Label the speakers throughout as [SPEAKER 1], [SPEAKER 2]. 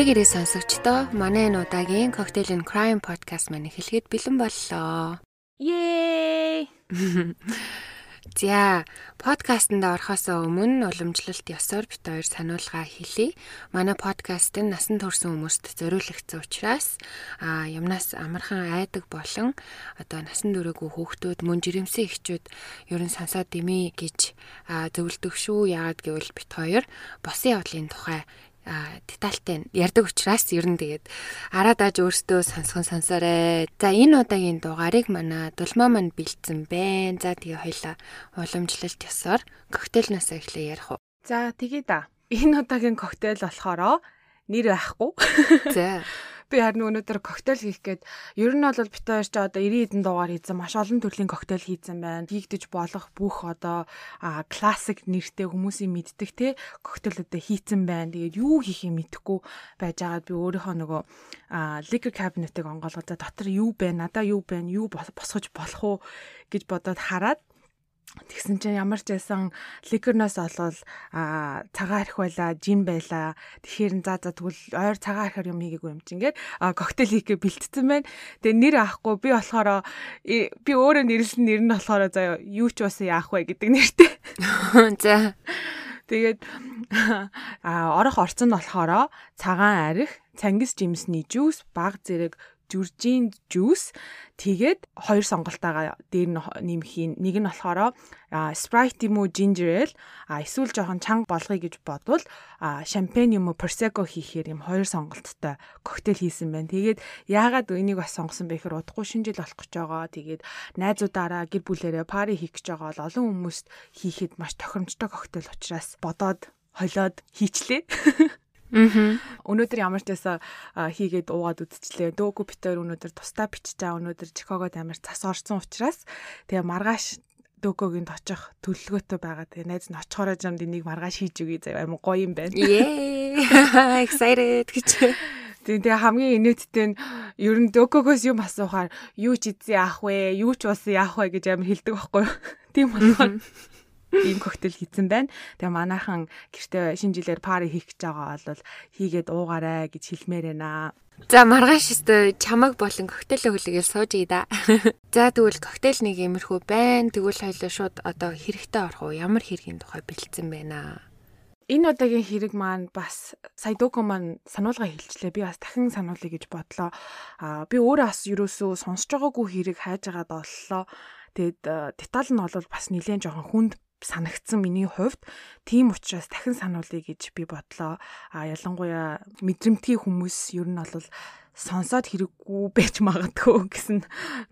[SPEAKER 1] Амрыг ирээ сонсогчдоо манай энэ удаагийн Cocktail and Crime podcast маань эхлэхэд бэлэн боллоо.
[SPEAKER 2] Yay!
[SPEAKER 1] За, подкастэнд орохоос өмнө уламжлалт ёсоор бит хоёр сануулга хэлье. Манай подкаст нь насан турш хүмүүст зориулагдсан учраас а юмнаас амархан айдаг болон одоо насан туршаагүй хүүхдүүд мөн жирэмсэн эхчүүд ерөн сонсоод дими гэж зөвлөдөг шүү. Яагаад гэвэл бит хоёр босын явдлын тухай детальтай ярьдаг учраас ер нь тэгээд араад аж өөртөө сонсгон сонсоорой. За энэ удаагийн дугаарыг манай дулмаа манд бэлдсэн байна. За тэгээ хоёлаа уламжлалт ёсоор коктейлнаас эхлэе ярих уу.
[SPEAKER 2] За тэгээ да. Энэ удаагийн коктейл болохоро нэр байхгүй.
[SPEAKER 1] За
[SPEAKER 2] Би харин өнөөдөр коктейл хийх гээд ер нь бол бит хоёр ч одоо 90 хэдэн дугаар хийсэн маш олон төрлийн коктейл хийсэн байна. Хийгдэж болох бүх одоо классик нэртэй хүмүүсийн мэддэг те коктейлүүдээ хийсэн байна. Тэгээд юу хийхээ мэдэхгүй байж байгаад би өөрийнхөө нөгөө liquor cabinet-ыг онгоолгоод дотор юу байна? Надаа юу байна? Юу босгож болох уу гэж бодоод хараад Тэгсэн чинь ямар ч байсан ликерноос олвол а цагаан арх байла, жин байла. Тэгэхээр за за тэгвэл ойр цагаан архаар юм хийгээгүй юм чинь ингээд коктейл хийгээ бэлтцсэн байна. Тэгээ нэр авахгүй би болохоор би өөрөө нэрлсэн нэр нь болохоор за юу ч бас яах вэ гэдэг нэртэй.
[SPEAKER 1] За.
[SPEAKER 2] Тэгээд а орох орцсон болохоор цагаан арх, цангис жимсний жуус, баг зэрэг жүржийн жуус тэгээд хоёр сонголтоогоо дээр нь нэмхийн нэг нь болохоор Sprite юм уу ginger ale а эсвэл жоохон чанга болгоё гэж бодвол шампань юм уу prosecco хийхээр юм хоёр сонголттой коктейл хийсэн байна. Тэгээд яагаад энийг бас сонгосон бэ гэхээр удахгүй шинжил болох гэж байгаа. Тэгээд найзуудаараа гэр бүлээрээ пари хийх гэж байгаа бол олон хүмүүст хийхэд маш тохиромжтой коктейл учраас бодоод холиод хийчлээ. Өнөөдөр ямар ч байсан хийгээд уугаад үдчихлээ. Дөөгүй битээр өнөөдөр тустаа биччихээ. Өнөөдөр Чикагод амар цас орсон учраас тэгээ маргааш дөгөөгийн очих төлөвлөгөөтэй байгаа. Тэгээ найз нь очихороо жамд энийг маргааш хийж өгье заяа амар гоё юм байна.
[SPEAKER 1] Yay! Excited гэж.
[SPEAKER 2] Тэгээ хамгийн инээдтэй нь ер нь дөгөөгөөс юм асуухаар юу ч идсэн яах вэ? Юу ч уусан яах вэ гэж амар хэлдэг байхгүй юу? Тийм болохоор ийм коктейл хийсэн байна. Тэгээ манайхан гэртээ шинэ жилээр пари хийх гэж байгаа бол хийгээд уугаарай гэж хэлмээр байна.
[SPEAKER 1] За маргааш өстө чамаг болон коктейл хүлээгээл сууж ий да. За тэгвэл коктейл нэг иймэрхүү байна. Тэгвэл хоёлоо шууд одоо хэрэгтэй орох уу? Ямар хэргийн тухай бэлдсэн байна?
[SPEAKER 2] Энэ удаагийн хэрэг маань бас Сайдоко маань сануулга хэлчлээ. Би бас дахин сануулъя гэж бодлоо. Аа би өөрөө бас юусоо сонсож байгаагүй хэрэг хайж байгаад боллоо. Тэгэд деталь нь бол бас нэлээд жоохон хүнд санагдсан миний хувьд тийм учраас дахин сануулъя гэж би бодлоо. А ялангуяа мэдрэмтгий хүмүүс ер нь бол сонсоод хэрэггүй байж магадгүй гэсэн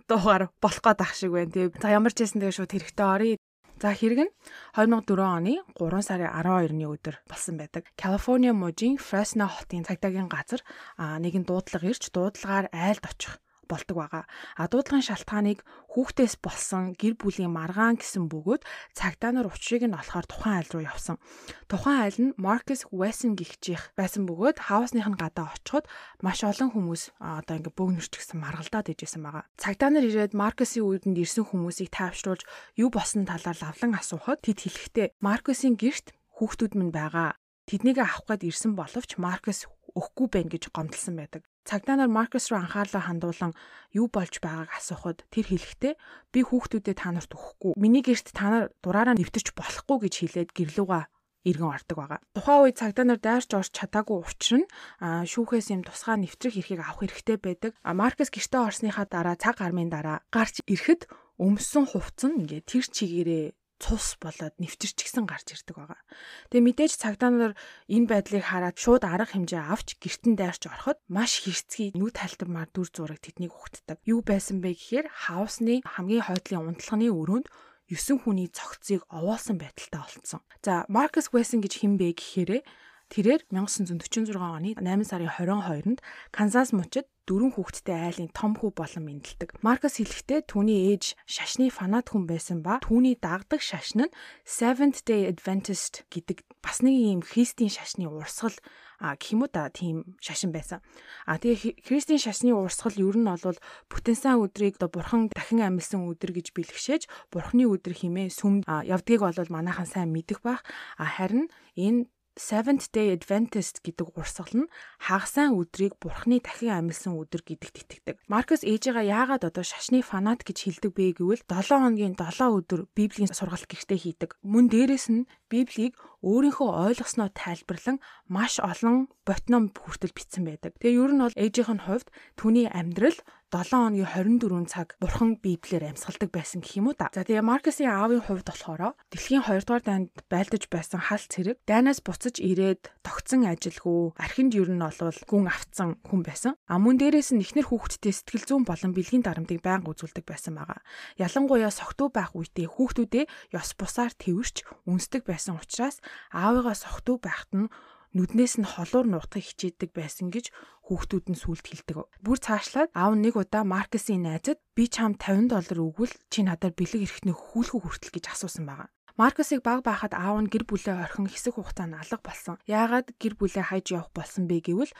[SPEAKER 2] дуугаар болох гээд ах шиг байна. Тэгээ за ямар ч байсан тэгээ шууд хэрэгтэй оръё. За хэрэг нь 2004 оны 3 сарын 12-ны өдөр болсон байдаг. Калифорниа мужийн Fresno хотын цагдаагийн газар нэгэн дуудлага ирж дуудлагаар айлд очих болдог байгаа. А дуудлагын шалтгааныг хүүхдээс болсон гэр бүлийн маргаан гэсэн бөгөөд цагдаа нар учрыг нь олохоор тухайн айл руу явсан. Тухайн айл нь Маркус Весэн гихчих байсан бөгөөд хаусных нь гадаа очиход маш олон хүмүүс одоо ингээ бөөгнөрчгсөн маргалдаад ижсэн байгаа. Цагдаа нар ирээд Маркусын үүдэнд ирсэн хүмүүсийг тайвшруулж юу болсон талаар лавлан асуухад тэд хэлэхдээ Маркусын гэрт хүүхдүүд минь байгаа. Тэднийг авах гээд ирсэн боловч Маркус өгөхгүй байна гэж гомдлсон байдаг. Цагдаа нар Маркус руу анхаарлаа хандуулан юу болж байгааг асуухад тэр хэлэхдээ би хүүхдүүдэд та нарт өгөхгүй. Миний гэрт та нар дураараа нэвтэрч болохгүй гэж хэлээд гэрлүүгээ иргэн ордог байгаа. Тухайн үед цагдаа нар дайрч орч чадаагүй учир нь шүүхээс юм тусгай нэвтрэх эрхийг авах хэрэгтэй байдаг. Маркус гэртээ орсныхаа дараа цаг гармын дараа гарч ирэхэд өмсөн хувцас нь ингээд тэр чигээрээ цус болоод нэвчэрчгсэн гарч ирдэг байгаа. Тэгээ мэдээж цагдаа нар энэ байдлыг хараад шууд арга хэмжээ авч гертэн дайрч ороход маш хэрцгий нүд талтамаар дүр зураг тэднийг ухтдаг. Юу байсан бэ гэхээр хаусны хамгийн хойдлын унтлагын өрөөнд 9 хүний цогцыг овоолсон байдалтай олцсон. За Маркус Весэн гэж хэн бэ гэхээрээ тэрээр 1946 оны 8 сарын 22-нд Канзас мужид дөрвөн хүүхэдтэй айлын том хүү болон мэндэлдэг. Маркус хэлэхдээ түүний ээж шашны фанат хүн байсан ба түүний дагдаг шашин нь Seventh Day Adventist гэдэг бас нэг юм христийн шашны урсгал а гэх юм уу да тийм шашин байсан. А тэгээ христийн шашны урсгал ер нь бол бүтэнсэн өдрийг одоо бурхан дахин амьсан өдөр гэж бэлгшээж бурхны өдөр хэмээн сүм явдгийг бол манайхан сайн мэдэх бах. А харин энэ Seventh Day Adventist гэдэг урсгал нь хагасайн өдрийг Бурхны дахин амилсан өдөр гэдэгт итгэдэг. Маркус ээжигээ яагаад одоо шашны фанат гэж хэлдэг бэ гэвэл 7 хоногийн 7 өдөр Библийн сургалт гэртээ хийдэг. Мөн дээрэс нь Библийг өөрийнхөө ойлгосноо тайлбарлан маш олон ботном хүртэл бичсэн байдаг. Тэгээ ер нь бол ээжийнх нь хувьд түүний амьдрал 7 хоногийн 24 цаг бурхан библиэр амьсгалдаг байсан гэх юм уу та. За тэгээ Маркесийн аавын хувьд болохоор дэлхийн 2 дугаар дайнд байлдаж байсан халт цэрэг дайнаас буцаж ирээд тогтсон ажилгүй архинд ер нь олвол гүн авцсан хүн байсан. А мөн дээрээс нь ихнэр хүүхдтэй сэтгэл зүйн болон бэлгийн дарамтыг байнга үзүүлдэг байсан байгаа. Ялангуяа согтуу байх үедээ хүүхдүүдээ ёс бусаар тэрвэрч үнсдэг байсан учраас аавыгаа согтуу байхад нь нүднээс нь холуур нуутахыг хичээдэг байсан гэж хүүхдүүд нь сүлд хэлдэг. Бүр цаашлаад аав нэг удаа Маркесийн найзад би чам 50 доллар өгвөл чи надаар бэлэг эрэхтний хүүлхүү хүртэл гэж асуусан байгаа. Маркусыг баг байхад аав нь гэр бүлээ орхин хэсэг хугацаанд алга болсон. Яагаад гэр бүлээ хайж явах болсон бэ гэвэл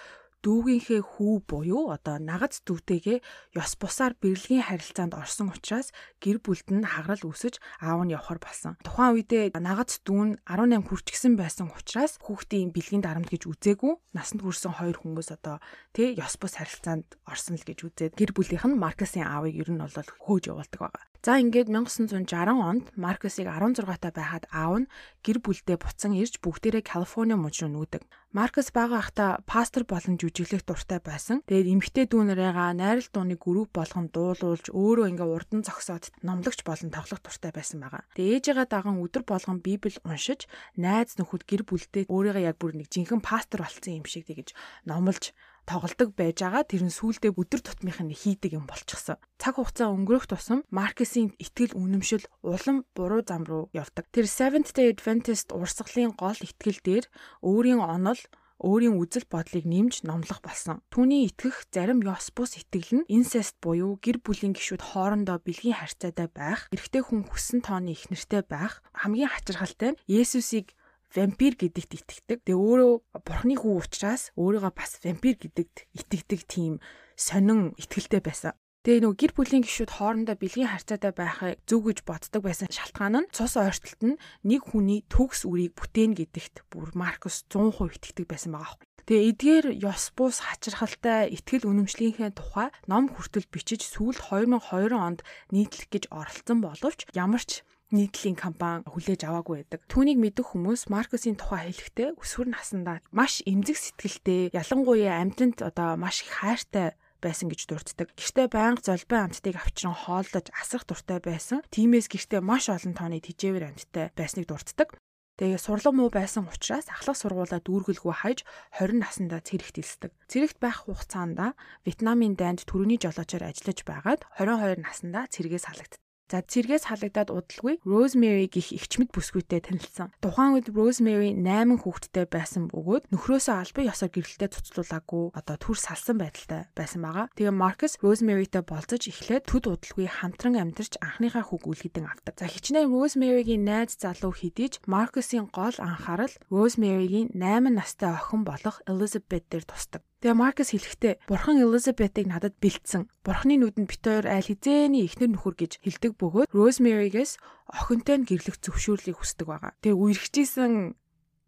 [SPEAKER 2] дүүгийнхээ хүү буюу одоо нагаз дүүтэйгээ ёс бусаар бэрэлгийн харилцаанд орсон учраас гэр бүлд нь хагарал үүсэж аав нь явхаар болсон. Тухайн үедээ нагаз дүү нь 18 хүрчгсэн байсан учраас хүүхдийн бэлгийн дарамт гэж үзээгүй насанд хүрсэн хоёр хүмүүс одоо тий ёс бус харилцаанд орсон л гэж үзээд гэр бүлийнх нь Маркесийн аавыг ер нь бол хөөж явуулдаг байгаа. За ингээд 1960 онд Маркусыг 16 таа байхад аав нь гэр бүлдээ буцан ирж бүгдээрээ Калифорни мужид нүүдэг. Маркус бага ахта пастор болон жүжиглэх дуртай байсан. Тэгээд эмэгтэй дүүнэрээгаа найрал дууны групп болгон дуулуулж өөрөө ингээ урдан зогсоод номлогч болон тоглох дуртай байсан байгаа. Тэгээд ээжигээ даган өдөр болгон Библи уншиж, найз нөхөд гэр бүлдээ өөрийгөө яг бүр нэг жинхэнэ пастор болсон юм шиг тэгэж номлож тоглодог байж байгаа тэр нь сүулдэ өдөр тутмынх нь хийдэг юм болчихсон. Цаг хугацаа өнгөрөх тусам Маркесийн итгэл үнэмшил улам буруу зам руу явдаг. Тэр Seventh Day Adventist урсгалын гол итгэл дээр өөрийн онол өөрийн үзэл бодлыг нэмж номлох болсон. Түүний итгэх зарим ёс бус итгэл нь incest буюу гэр бүлийн гишүүд хоорондоо бэлгийн харьцаатай байх, эрэгтэй хүн хүссэн тооны их нэртэй байх, хамгийн хачирхалтай нь Есүсийг вампир гэдэгт итгэдэг. Тэгээ өөрөө бурхны хүү учраас өөрийгөө бас вампир гэдэгт итгэдэг тийм сонин итгэлтэй байсан. Тэгээ нөгөө гэр бүлийн гишүүд хоорондоо бэлгийн харьцаатай байхыг зөв гэж боддог байсан шалтгаан нь цус ойртолт нь нэг хүний төгс үрийг бүтээн гэдэгт бүр Маркус 100% итгэдэг байсан байгаа. Тэгээ эдгээр ёс бус хачирхалтай итгэл үнэмшлийнхээ тухай ном хүртэл бичиж сүүлд 2002 онд нийтлэх гэж оролцсон боловч ямар ч нийтлийн компани хүлээж аваагүй байдаг. Түүнийг мэдэх хүмүүс Маркусийн тухай хэлэхдээ өсвөр насндаа маш эмзэг сэтгэлтэй, ялангуяа амьтанд одоо маш их хайртай байсан гэж дурддаг. Гэртээ байнга золбин амттыг авчран хооллож асрах дуртай байсан. Тимээс гэртээ маш олон тооны тижээвэр амьттай байсныг дурддаг. Тэгээ сурлан муу байсан учраас ахлах сургуулаа дүүргэлгүй хайж 20 наснда цэрэгт элсдэг. Цэрэгт байх хугацаанд Вьетнамын дайнд төрөний жолоочоор ажиллаж байгаад 22 наснда цэргээс халагддаг. За цэргээс халагдаад удалгүй Rosemary гих эгчмэд бүсгүйтэй танилцсан. Тухайн үед Rosemary 8 хүүхэдтэй байсан бөгөөд нөхрөөсөө албан ёсоор гэрэлтэд цуцлуулаагүй одоо түр салсан байдалтай байсан байгаа. Тэгээ Marcus Rosemary-тэй болцож эхлээд төд удалгүй хамтран амьдарч анхныхаа хүүг үлгэдэн авдаг. За хичнээн Rosemary-гийн найз залуу хэдийж Marcus-ийн гол анхаарал Rosemary-гийн 8 настай охин болох Elizabeth дээр тусдаг. Тэгээ Маркс хэлэхдээ Бурхан Элизабетыг надад бэлдсэн. Бурханы нүдэнд бит хоёр айл хизээний ихнэр нөхөр гэж хэлдэг бөгөөд Розмеригээс охинтой нь гэрлэх зөвшөөрлийг хүсдэг байгаа. Тэгээ үерхжсэн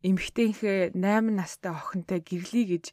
[SPEAKER 2] эмэгтэйнхээ 8 настай охинтой гэрлэе гэж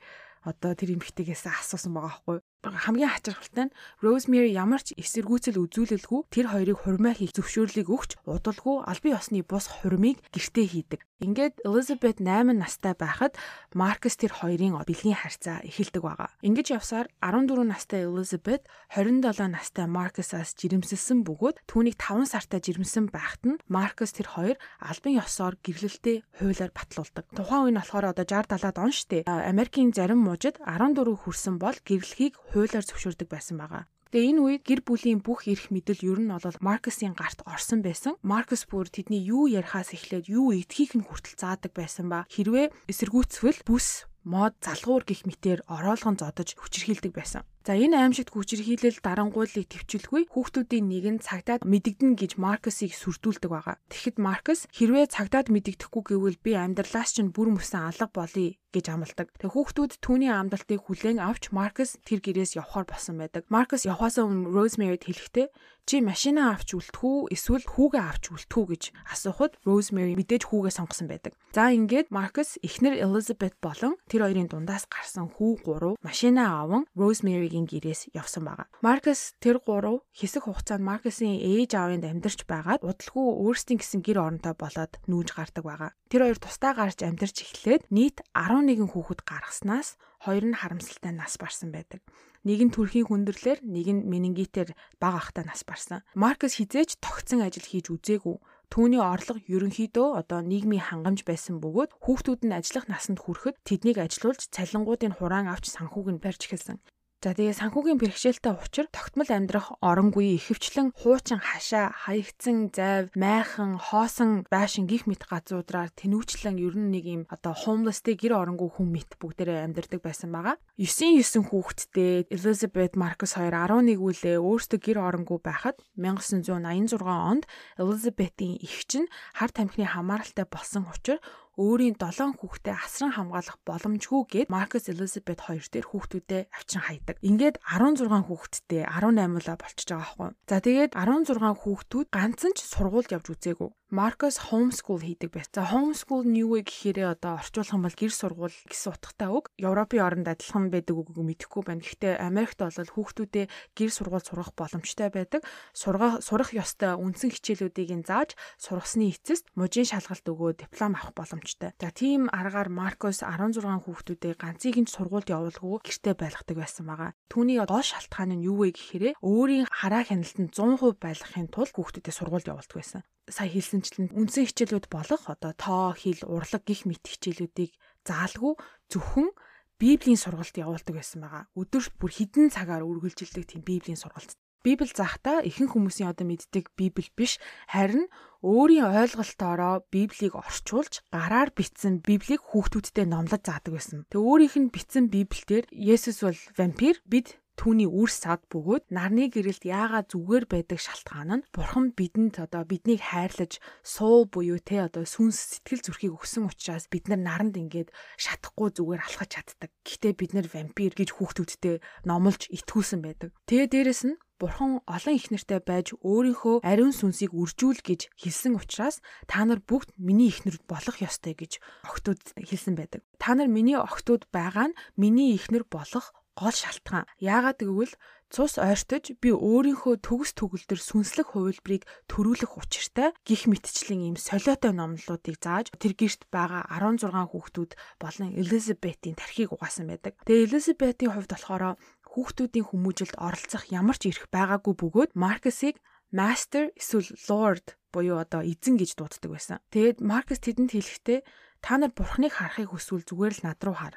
[SPEAKER 2] одоо тэр эмэгтэйгээс асуусан байгаа байхгүй хамгийн хачирхалтай нь Rosemary ямар ч эсэргүүцэл үзүүлэлгүй тэр хоёрыг хурмаа хийх зөвшөөрлийг өгч удалгүй албан ёсны бус хурмыг гэртээ хийдэг. Ингээд Elizabeth 8 настай байхад Marcus тэр хоёрын бэлгийн харьцаа эхэлдэг байгаа. Ингэж явсаар 14 настай Elizabeth 27 настай Marcus-аас жирэмсэлсэн бөгөөд түүнийг 5 сартаа жирэмсэн байхад нь Marcus тэр хоёр албан ёсоор гэрлэлтэд хуулиар батлуулдаг. Тухайн үе нь болохоор одоо 60 70-аад он штэ. Америкийн зарим мужид 14 хүрсэн бол гэрлэхийг хуулиар зөвшөөрдөг байсан байгаа. Тэгээ энэ үед гэр бүлийн бүх эрх мэдэл ер нь бол Маркесийн гарт орсон байсан. Маркес бүр тэдний юу ярихаас эхлээд юу идэхийг нь хүртэл заадаг байсан ба хэрвээ эсэргүүцвэл бүс мод залгуур гих мэтэр ороолгон зодож хүчрхийлдэг байсан. За энэ аимшигт хүчирхийлэл дарангуулыг төвчлгүй хүүхдүүдийн нэг нь цагдаад мэдэгдэн гэж Маркесийг сүрдүүлдэг байгаа. Тэгэхэд Маркес хэрвээ цагдаад мэдэгдэхгүй гэвэл би амьдралаас чинь бүр мөсөн алга болъё гэж амладаг. Тэгээ хүүхдүүд түүний амлалтыг хүлээн авч Маркус тэр гэрээс явхаар болсон байдаг. Маркус явхаас өмнө Rosemary-д хэлэхдээ чи машинаа авч үлдэх үү эсвэл хүүгээ авч үлдэх үү гэж асуухад Rosemary мэдээж хүүгээ сонгосон байдаг. За ингээд Marcus эхнэр Elizabeth болон тэр хоёрын дундаас гарсан хүү гурав машинаа аван Rosemary-гийн гэрээс явсан байгаа. Marcus тэр гурав хэсэг хугацаанд Marcus-ийн ээж аавынд амьдарч байгаад удалгүй өөрсдийн гэсэн гэр оронтой болоод нүүж гардаг байгаа. Тэр хоёр тусдаа гарч амьдарч эхлээд нийт 11 хүүхэд гаргаснаас хоёр нь харамсалтай нас барсан байдаг. Нэг нь төрхийн хүндрэлээр, нэг нь менингитээр бага ахтай нас барсан. Маркус хизээч тогтсон ажил хийж үзээгүй. Түүний орлого ерөнхийдөө одоо нийгмийн хангамж байсан бөгөөд хүүхдүүд нь ажиллах насанд хүрэхэд тэднийг ажилуулж цалингуудын хураан авч санхүүг нь барьж эхэлсэн. За тэгээ санхүүгийн бэрхшээлтэй учир тогтмол амьдрах оронгүй ихэвчлэн хуучин хашаа, хаягдсан зайв, майхан, хоосон байшин гих мэт газруудраар тэнүүчлэн ер нь нэг юм одоо homeless-тэй гэр оронгүй хүн мэт бүгдээрээ амьдардаг байсан байгаа. 9-9 хүүхэдтэй Elizabeth Marcus 2 11 үлээ өөртөө гэр оронгүй байхад 1986 онд Elizabeth-ийн эгч нь хар тамхины хамааралтай болсон учраас өөрийн 7 хүүхдээ асран хамгаалах боломжгүй гэд Маркус Элизабет хоёр дээр хүүхдүүдээ авчин хайдаг. Ингээд 16 хүүхэдтэй 18 лаа болчихж байгаа байхгүй. За тэгээд 16 хүүхдүүд ганцхан ч сургуульд явж үзээгүй. Маркус homeschool хийдэг байц. За homeschool нь юу вэ гэхээр одоо орчуулах юм бол гэр сургууль гэсэн утгатай үг. Европын оронд адилхан байдаг үгийг мэдэхгүй байна. Гэхдээ Америкт бол хүүхдүүдээ гэр сургууль сурах боломжтой байдаг. Сурах сурах ёстой үндсэн хичээлүүдийг нь зааж сургасны эцэст мужийн шалгалт өгөө диплом авах боломжтой. За тийм аргаар Маркус 16 хүүхдүүдээ ганцыг нь сургуульд явуулгүй гэртээ байлгадаг байсан байгаа. Түүний гол шалтгаан нь юу вэ гэхээр өөрийн хараа хяналтанд 100% байлгахын тулд хүүхдүүдээ сургуульд явуулдаг байсан сая хэлсэнчлэн үндсэн хичээлүүд болох одоо тоо, хэл, урлаг гих мэт хичээлүүдийг заалгүй зөвхөн Библийн сургалт явуулдаг байсан байгаа. Өдөрт бүр хідэн цагаар үргэлжилдэг тийм Библийн сургалт. Библи заахта ихэнх хүмүүсийн одоо мэддэг Библи биш харин өөрийн ойлголтоороо Библийг орчуулж гараар бичсэн Библийг хүүхдүүдтэй номлож заадаг байсан. Тэг өөрийнх нь бичсэн Библиэлд Есүс бол вампир, бид түүний үр сад бөгөөд нарны гэрэлд яагаад зүгээр байдаг шалтгаан нь бурхан бидэнд одоо биднийг хайрлаж суу буюу те одоо сүнс сэтгэл зүрхийг өгсөн учраас бид нар наранд ингээд шатахгүй зүгээр алхаж чаддаг. Гэхдээ бид нар вампир гэж хүүхдүүдтэй номлож итгүүлсэн байдаг. Тэгээ дээрэс нь Бурхан олон их нартай байж өөрийнхөө ариун сүнсийг үржүүл гэж хэлсэн учраас та нар бүгд миний ихнэр болох ёстой гэж огтуд хэлсэн байдаг. Та нар миний огтуд байгаа нь миний ихнэр болох гол шалтгаан. Яагаад гэвэл цус ойртож би өөрийнхөө төгс төгөлдөр сүнслэг хувилбарыг төрүүлэх учиртай гих мэтчлэн ийм солиотой номлолуудыг зааж тэр гэрт байгаа 16 хүүхдүүд болон Элизабетийн тархийг угаасан байдаг. Тэгээ Элизабетийн хувьд болохоор хүүхдүүдийн хүмүүжилд оролцох ямар ч эрх байгаагүй бөгөөд Маркесыг Master эсвэл Lord буюу одоо эзэн гэж дууддаг байсан. Тэгээд Маркес тэдэнд хэлэхдээ та нар бурхныг харахыг хүсвэл зүгээр л над руу хар.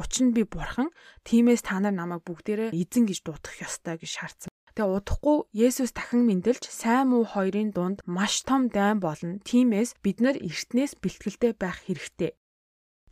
[SPEAKER 2] Учир нь би бурхан, тиймээс та нар намайг бүгдээрээ эзэн гэж дуудах ёстой гэж шаардсан. Тэгээ удахгүй Есүс дахин мэндэлж сайн муу хоёрын дунд маш том дайн болно. Тиймээс бид нар эртнээс бэлтгэлтэй байх хэрэгтэй.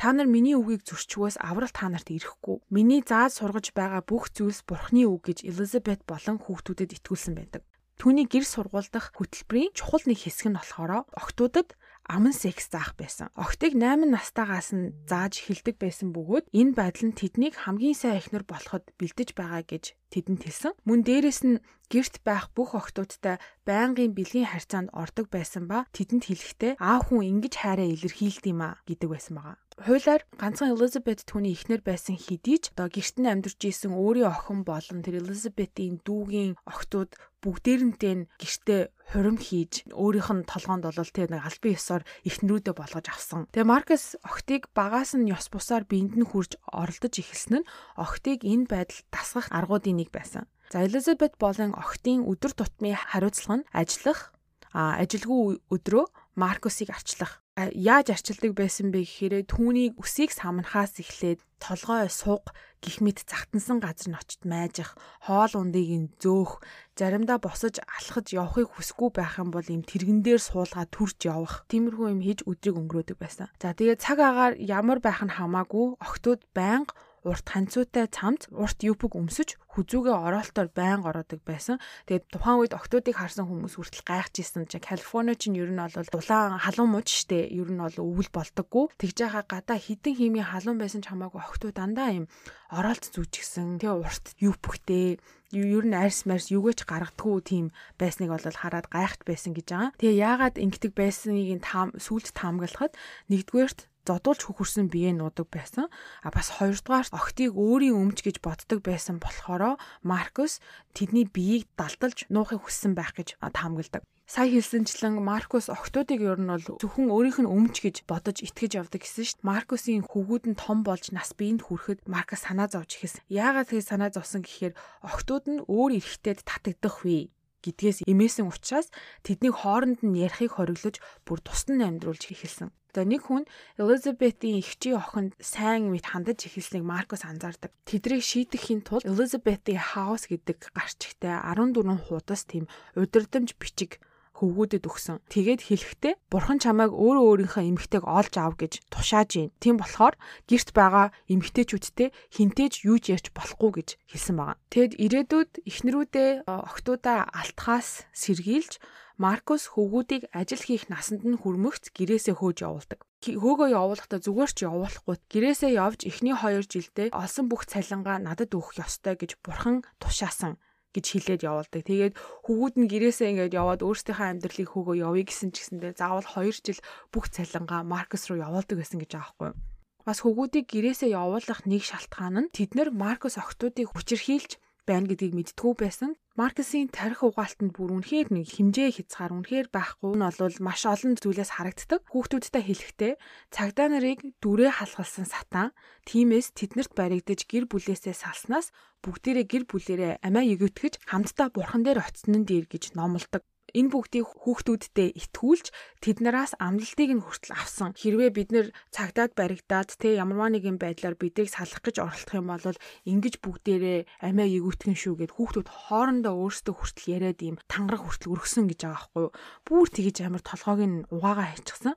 [SPEAKER 2] Та нар миний үгийг зөрчгөөс аврал та нарт ирэхгүй. Миний зааж сургаж байгаа бүх зүйлс Бурхны үг гэж Элизабет болон хүүхдүүдэд итгүүлсэн байдаг. Түүний гэр сургуулдах хөтөлбөрийн чухал нэг хэсэг нь болохоор октоудад аман секс заах байсан. Охтыг 8 настайгаас нь зааж эхэлдэг байсан бөгөөд энэ байдал нь тэднийг хамгийн сайн эхнэр болоход бэлдэж байгаа гэж тэдэнд хэлсэн. Мөн дээрэс нь гэрт байх бүх охтуудтай байнгын бэлгийн харьцаанд ордог байсан ба тэдэнд хэлэхдээ аав хүн ингэж хайраа илэрхийлд юм а гэдэг байсан байгаа. Хуулиар ганцхан Элизабет түүний эхнэр байсан хэдий ч одоо гэрт нь амьдарч исэн өөрийн охин болон тэр Элизабетийн дүүгийн охтууд бүгдээрэнтэй гэртээ хурим хийж өөрийнх нь толгоонд болол тэр нэг албан ёсоор эхнэрүүдээ болгож авсан. Тэгээ Маркес охтыг багаас нь ёс бусаар биед нь хурж оролдож эхэлсэн нь охтыг энэ байдал тасгах аргуудын нэг байсан. За Элизабет болон охтын өдөр тутмын хариуцлага нь ажиллах ажилгүй өдрөө Маркусыг арчлах яаж арчилдаг байсан бэ гэхээр түүнийг үсийг самнахаас эхлээд толгой суг гих мэт загтансан газар нь очиж майжих, хоол ундыг нь зөөх, заримдаа босож алхаж явахыг хүсгүй байх юм бол им тэрэгэн дээр суулгаа төрж явах. Тиймэрхүү юм хийж өдрийг өнгөрөөдөг байсан. За тэгээ цаг агаар ямар байх нь хамаагүй октод байнга урт ханцуутай цамц урт юпг өмсөж хүзүүгээ ороолтоор байн ороодаг байсан. Тэгээд тухайн үед октоодыг харсан хүмүүс хүртэл гайхаж исэн чинь Калифорни чинь ер нь бол дулаан халуун мууч штэ ер нь бол өвөл болдоггүй. Тэгж яхаа гадаа хідэн химийн халуун байсан ч хамаагүй октоо дандаа юм ороолт зүүчихсэн. Тэгээ урт юпгтэй ер нь арьс марс юугаач гаргадгүй тийм байсныг бол хараад гайхт байсан гэж байгаа. Тэгээ яагаад ингэдэг байсныг таам сүлд таамаглахад нэгдүгээрт зодуулж хөхөрсөн бие нуудаг байсан. А бас хоёрдугаар охтыг өөрийн өмч гэж боддог байсан болохоор Маркус тэдний биеийг далдалж нуухыг хүссэн байх гэж таамагладаг. Сая хэлсэнчлэн Маркус охтуудыг ер нь бол зөвхөн өөрийнх нь өмч гэж бодож итгэж явдаг гэсэн шүү дээ. Маркусын хөвгүүд нь том болж нас биеинд хүрэхэд Маркус санаа зовж ихэс. Яагаад тэгээ санаа зовсон гэхээр охтууд нь өөр эрэгтэйд татагдах вэ гэдгээс эмээсэн учраас тэднийг хооронд нь ярихыг хориглож бүр тусдан амьдруулж эхэлсэн. За нэг хүн Элизабетийн эгчийн охинд сайн мэд хандаж эхэлснийг Маркус анзаардаг. Тэдрийг шийдэхийн тулд Элизабетийн хаус гэдэг гарчигтай 14 хуудас тийм удирдамж бичиг хөвгүүдэд өгсөн. Тэгээд хэлэхдээ бурхан чамайг өөрөө өөрийнхөө эмгтэйг олж ав гэж тушааж байна. Тийм болохоор гэрт байгаа эмгтээчүүдтэй хинтээж юу ч ярьж болохгүй гэж хэлсэн байгаа. Тэгэд ирээдүйд эхнэрүүдээ октоудаа алтхаас сэргийлж Маркус хөвгүүдийг ажил хийх насанд нь хүрмэгц гэрээсээ хөөж явуулдаг. Хөөгөө явуулахдаа зүгээр ч явуулахгүй гэрээсээ явж эхний 2 жилдээ олсон бүх цалингаа надад өгөх ёстой гэж бурхан тушаасан гэж хэлээд явуулдаг. Тэгээд хөвгүүд нь гэрээсээ ингээд яваад өөрсдийнхөө амьдралыг хөөгөө явъя гэсэн ч гэсэндээ заавал 2 жил бүх цалингаа Маркус руу явуулдаг байсан гэж аахгүй юу? Бас хөвгүүдийг гэрээсээ явуулах нэг шалтгаан нь тэд нар Маркус охтуудыг хүчирхийлж байна гэдгийг мэдтгүү байсан. Маркесийн тарих угаалтанд бүр үнэхээр нэг хэмжээ хязгаар үнэхээр байхгүй нь бол маш олон зүйлээс харагддаг. Хүүхдүүдтэй хэлэхдээ цагдаа нарыг дүрээ халахалсан сатан тиймээс тэднэрт баригдаж гэр бүлээсээ салснаас бүгдээрээ гэр бүлээрээ амиа өгөөтгэж хамтдаа бурхан дээр очсон нь дээр гэж номлодог энэ бүгдийг хүүхдүүддээ итгүүлж тэднээс амлалтыг нь хүртэл авсан. Хэрвээ бид нэр цагдаад баригдаад тэ ямарваа нэгэн байдлаар бидийг салах гэж оролдох юм бол ингэж бүгдээрээ амиа эгүүтгэн шүү гэд хүүхдүүд хоорондоо өөрсдөө хүртэл яриад ийм тангараг хүртэл өргсөн гэж байгаа байхгүй юу. Бүүр тэгэж амар толгойг нь угаагаа хайчихсан.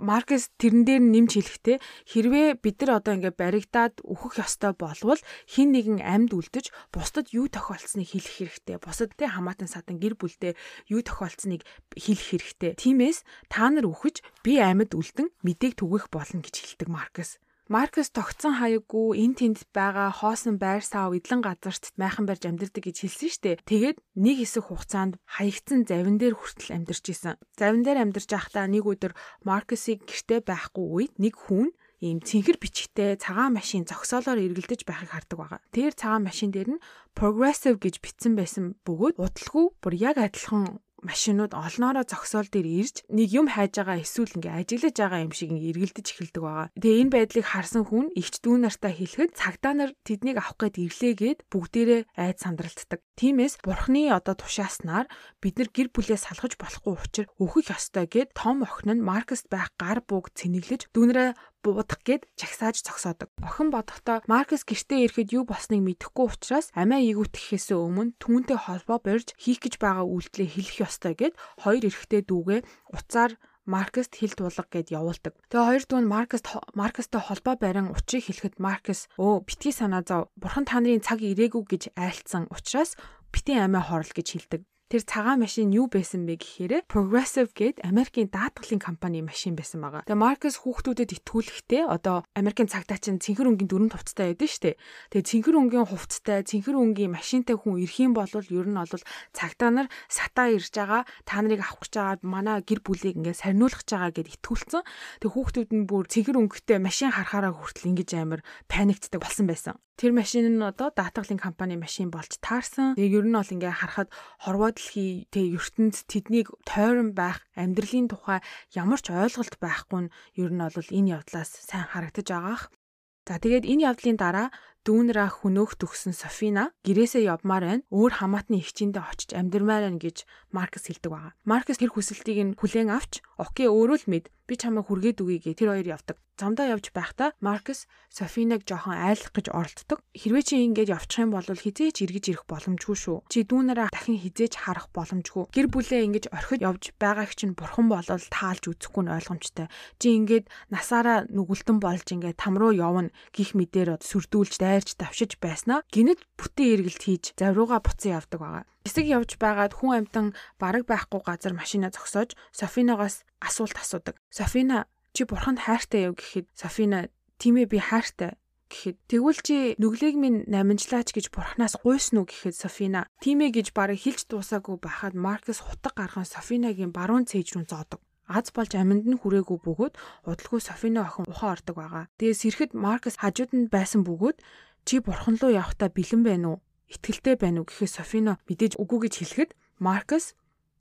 [SPEAKER 2] Маркес тэрэн дээр нэмж хэлэхдээ хэрвээ бид нар одоо ингээ баригдаад өөхөх ёстой болвол хин нэгэн амьд үлдэж бусдад юу тохиолдсныг хэлэх хэрэгтэй. Бусад тэ хамаатан садан гэр бүлдээ юу тохиолдсныг хэлэх хэрэгтэй. Тиймээс та нар үхэж би амьд үлдэн мэдээг түгэх болно гэж хэлдэг Маркес. Маркус тогтсон хаяггүй эн тэнд байгаа хоосон байр сав эдлэн газарт майхан барьж амьдардаг гэж хэлсэн штэ. Тэгээд нэг хэсэг хугацаанд хаягдсан завин дээр хүртэл амьдарч исэн. Завин дээр амьдарч байхдаа нэг өдөр Маркусыг гэрте байхгүй үед нэг хүн ийм цэнхэр бичгтэй цагаан машин зогсоолоор эргэлдэж байхыг хардаг байгаа. Тэр цагаан машин дээр нь progressive гэж бичсэн байсан бөгөөд удалгүй бүр яг адилхан машинууд олноороо зогсоол дээр ирж нэг юм хайж байгаа эсвэл ингээ ажиглаж байгаа юм шиг ингээ эргэлдэж эхэлдэг байгаа. Тэгээ энэ байдлыг харсан хүн эгч дүү нартаа хэлэхэд цагдаа нар тэднийг авах гээд ирлээгээд бүгдээрээ айд сандралтдаг. Тиймээс бурхны одоо тушааснаар бид нар гэр бүлээ салгаж болохгүй учир өөхөх ёстой гэд том охин нь Маркст байх гар буг цэнэглэж дүүнрээ буудах гээд чагсааж зогсоодог. Охин бодохдоо Маркс гэртээ ирэхэд юу болсныг мэдэхгүй учраас амиа игүүтгэхээс өмнө түүнтэй холбоо борж хийх гэж байгаа үйлдэлээ хэлэх ёстой гэд хоёр эрэгтэй дүүгээ уцаар Маркест хил тулга гэд явуулдаг. Тэгээ хоёр дүү нь Маркест Маркестэй холбоо барин учрыг хэлэхэд Маркес өө битгий санаа зов. Бурхан та нарын цаг ирээгүй гэж айлцсан учраас битэн амиа хорл гэж хэлдэг. Тэр цагаан машин юу байсан бэ гэхээр Progressive гээд Америкийн даатгалын компани машин байсан байгаа. Тэгээ Маркус хүүхдүүдэд итгүүлэхдээ одоо Америкийн цагдаа чинь цэнхэр өнгийн дөрөв хувцастай байдаг шүү дээ. Тэгээ цэнхэр өнгийн хувцастай, цэнхэр өнгийн машинтай хүн ирэх юм бол ер нь бол цагдаа нар сатаа ирж байгаа, та нарыг авах гэж байгаа манай гэр бүлийг ингээд сарниулах гэж байгаа гэд итгүүлсэн. Тэгээ хүүхдүүд нь бүр цэнхэр өнгөтэй машин харахаараа хүртэл ингэж амар паниктдаг болсон байсан. Тэр машин нь одоо даатгалын компани машин болж таарсан. Тэгээ ер нь бол ингээ харахад хорвоо дэлхий тэг ертөнд тэднийг тойрон байх амьдралын тухай ямар ч ойлголт байхгүй нь ер нь бол энэ явдлаас сайн харагдаж байгаах. За тэгээд энэ явдлын дараа дүүнраа хөнөөх төгсөн Софина гэрээсээ явмаар байна. Өөр хамаатны эгчиндээ очиж амьдрмаар байна гэж Маркс хэлдэг байгаа. Маркс тэр хүсэлтийг нь хүлээн авч Оки өөрөө л мэд Би чамайг хүргээд үгүй гэ тэр хоёр явдаг. Замдаа явж байхдаа Маркус Софиныг жоохон айлах гэж оролддог. Хэрвээ чи ингэж явчих юм бол хизээч эргэж ирэх боломжгүй шүү. Чи дүүнараа дахин хизээч харах боломжгүй. Гэр бүлээ ингэж орхид явж байгааг чинь бурхан болол таалж үзэхгүй нь ойлгомжтой. Чи ингэж насаараа нүгэлтэн болж ингэ там руу явна гих мэдээр сүрдүүлж дайрч давшиж байснаа гинэд бүтэн эргэлт хийж заврууга буцан явдаг байгаа. Хэсэг явж байгаад хүн амтан бараг байхгүй газар машина зогсоож Софиногоос асуулт асуудаг. Софина чи бурханд хайртай яв гэхэд Софина тийм ээ би хайртай гэхэд тэгвэл чи нүглийг минь намжлаач гэж бурхнаас гуйсан уу гэхэд Софина тийм ээ гэж барыг хэлж дуусаагүй байхад Маркус хутаг гарган Софинагийн баруун цээж рүү зоодог. Аз болж аминд нь хүрээгүй бөгөөд удалгүй Софина охин ухаан ордог байгаа. Тэгээс ирэхэд Маркус хажууд нь байсан бөгөөд чи бурхан руу явахдаа бэлэн байна уу? Итгэлтэй байна уу гэхээ Софино мэдээж үгүй гэж хэлэхэд Маркус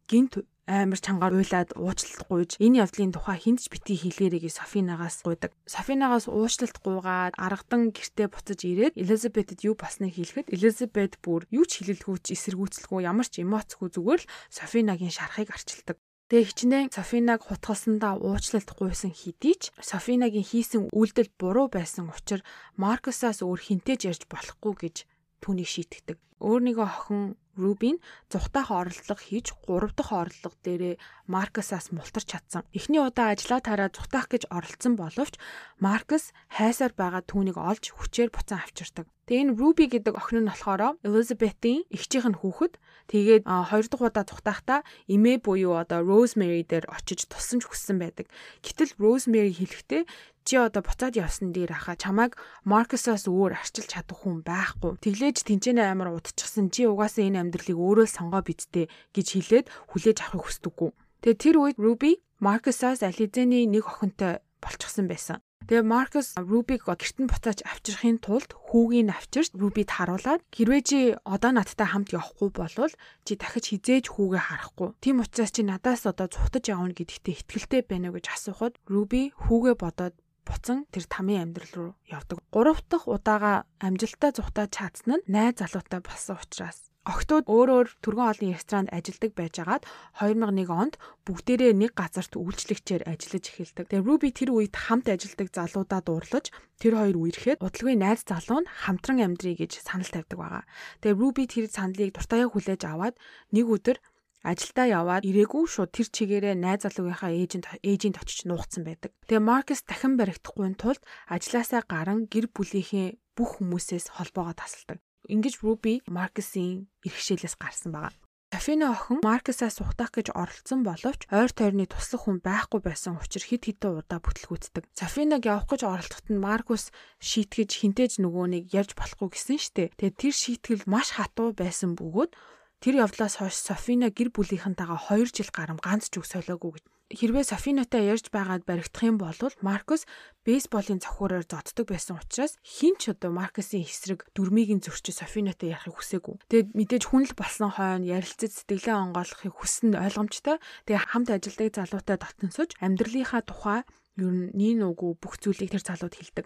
[SPEAKER 2] гинт амар чангаар уйлаад уучлалт гуйж энэ явдлын тухай хинтж битгий хэлээрэй гэж Софинагаас гуйдаг. Софинагаас уучлалт гуйгаад аргадан гэртээ буцаж ирээд Элизабетэд юу басныг хэлэхэд Элизабет бүр юу ч хэлэлгүйч эсэргүүцэлгүй ямар ч эмоцгүй зүгээр л Софинагийн шарахыг арчилдаг. Тэгээ хичнээн Софинаг хутгалсандаа уучлалт гуйсан хэдий ч Софинагийн хийсэн үйлдэл буруу байсан учраас Маркусаас өөр хинтээж ярьж болохгүй гэж түүнийг шийтгдэг. Өөрнийгөө охин Рубин зүхтаах орлого хийж 3 дахь орлого дээрээ Маркусаас мултарч чадсан. Эхний удаа ажлаа тараа зүхтаах гэж оролцсон боловч Маркус хайсаар байгаа түүнийг олж хүчээр буцаан авчирдаг. Тэгээ энэ Руби гэдэг охин нь болохоор Elizabeth-ийн эгчийнх нь хүүхэд. Тэгээд хоёр дахь удаа зүхтаахтаа эмээ буюу одоо Rosemary дээр очиж туссан ч хүссэн байдаг. Гэтэл Rosemary хэлэхдээ чи одоо буцаад явсан дээр хаа чамайг Маркусаас өөр арчилж чадах хүн байхгүй. Тэглээж тэнцэнэ амар удчихсан чи угаасаа энэ амьдралыг өөрөө л сонгоо бидтэй гэж хэлээд хүлээж авахыг хүсдэггүй. Тэгээ тэр үед Руби Маркусаас Ализений нэг охинтой болчихсон байсан. Тэгээ Маркус Рубиг гэрт нь буцааж авчрахын тулд хүүгийн авчирч Рубид харуулад хэрвээ чи одоо надтай хамт явахгүй болвол чи дахиж хизээж хүүгээ харахгүй. Тийм учраас чи надаас одоо цухтаж явна гэдэгтээ итгэлтэй байна уу гэж асуухад Руби хүүгээ бодоод буцан тэр тамийн амьдрал руу явдаг. Гурав дахь удаага амжилттай зүхтаж чадсан нь найз залуутай болсон учраас Охтууд өөр өөр түргэн олны ресторанд ажилладаг байжгаад 2001 онд бүгдээрээ нэг газарт үйлчлэгчээр ажиллаж эхэлдэг. Тэгээ Ruby тэр үед хамт ажилладаг залуудаа дуурлаж тэр хоёр үерхэд удалгүй найз залуу нь хамтран амьдрий гэж санал тавьдаг байгаа. Тэгээ Ruby тэр саналыг дуртаяа хүлээж аваад нэг өдөр Ажилдаа яваад ирээгүй шууд тэр чигээрээ найз залуугийнхаа ээжэнд ээжинд очиж нуугдсан байдаг. Тэгээ Маркус дахин баригдахгүй тулд ажилласаа гарan гэр бүлийнхээ бүх хүмүүсээс холбоогоо тасалдаг. Ингиж Руби Маркусын иргэшээлээс гарсан байгаа. Софина охин Маркусаас сухтах гэж оролцсон боловч ойр тойрны туслах хүн байхгүй байсан учраас хид хідэн удаа бүтлгүүцдэг. Софинаг явах гэж оролдоход нь Маркус шийтгэж хинтээж нөгөөнийг ярьж болохгүй гэсэн штэ. Тэгээ тэр шийтгэл маш хатуу байсан бөгөөд Тэр явдлаас хойш Софина гэр бүлийнхэнтэйгээ 2 жил гарам ганц ч үг солиогүй гэж. Хэрвээ Софинатай ярьж байгаад баригдах юм бол Маркус бейсболын цохиураар зоддог байсан учраас хин ч одоо Маркусын эсрэг дүрмийг нь зөрчиж Софинатай ярихыг хүсээгүй. Тэгэд мэдээж хүнл болсон хойно ярилцаж сэтгэлээ онгойлгохыг хүссэн ойлгомжтой. Тэгээ хамт ажилдаг залуутай дотносож амьдралынхаа тухай ер нь нин үгүй бүх зүйлийг тэр залууд хэлдэг.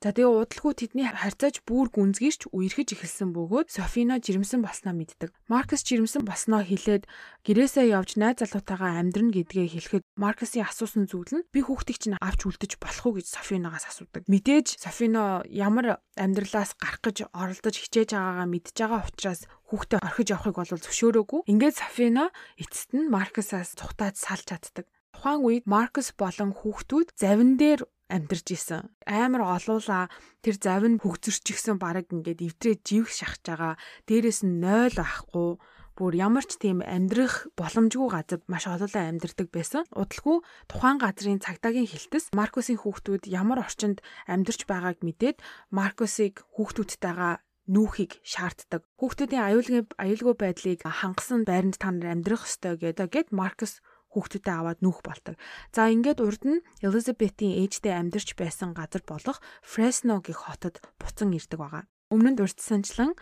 [SPEAKER 2] За тэгээ удалгүй тэдний харьцааж бүр гүнзгийрч үерхэж эхэлсэн бөгөөд Софина жирэмсэн болсноо мэддэг. Маркус жирэмсэн болсноо хэлээд гэрээсээ явж найз залуутаагаа амьдрна гэдгээ хэлэхэд Маркусын асуусан зүйл нь би хүүхдийг чинь авч үлдэж болох уу гэж Софинагаас асуудаг. Мэдээж Софино ямар амьдралаас гарах гэж оролдож хичээж байгаагаа мэдж байгаа учраас хүүхдээ орхиж явахыг бол зөвшөөрөөгүй. Ингээд Софина эцэст нь Маркусаас цухтаад салж чаддаг. Тухайн үед Маркус болон хүүхдүүд завин дээр амьдарч исэн. Амар олуула тэр завин хөгзөрчихсэн баг ингээд эвдрээ живх шахаж байгаа. Дээрээс нь 0 ахгүй бүр ямар ч тийм амьдрах боломжгүй газар маш олоолаа амьдардаг байсан. Удалгүй тухайн газрын цагдаагийн хилтэс Маркусын хүүхдүүд ямар орчинд амьдарч байгааг мэдээд Маркусыг хүүхдүүдтэйгээ нүүхийг шаарддаг. Хүүхдүүдийн аюулгүй аюулгүй байдлыг хангасан байранд та нар амьдрах ёстой гэдэг Маркус хүүхдүүдэд аваад нүүх болдог. За ингээд урд нь Элизабетийн ээжтэй амьдарч байсан газар болох Фресно гэх хотод буцан ирдэг байгаа. Өмнө нь урьдчиланчлан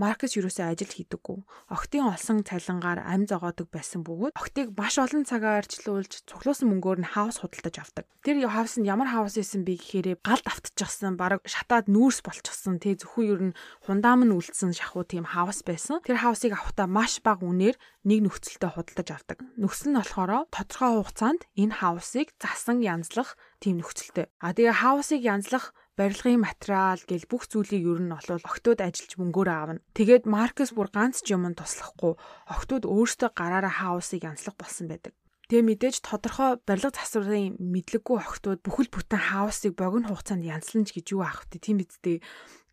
[SPEAKER 2] Маркус юусоо ажил хийдэггүй. Охтын олсон цалингаар ам зогоодог байсан бөгөөд охтыг маш олон цагаар арчлуулж цуглуулсан мөнгөөр нь хаус худалдаж авдаг. Тэр хаус нь ямар хаус исэн бэ гэхээр галд автчихсан, бараг шатаад нүүрс болчихсон. Тэ зөвхөн ер нь хундаам нь үлдсэн шахуу тийм хаус байсан. Тэр хаусыг авахтаа маш бага үнээр нэг нөхцөлтэй худалдаж авдаг. Нөхцөл нь болохоор тодорхой хугацаанд энэ хаусыг засан янзлах тийм нөхцөлтэй. А тэгээ хаусыг янзлах барилгын материал гэл бүх зүйлийг ер нь олвол октод ажиллаж мөнгөөрөө аавна. Тэгээд Маркус бүр ганц ч юм туслахгүй октод өөртөө гараараа хаусыг янзлах болсон байдаг. Тэгээ мэдээж тодорхой барилга засварын мэдлэггүй охтууд бүхэл бүтэн хаусыг богино хугацаанд янзлан ч гэж юу аах вэ? Тийм бидтэй.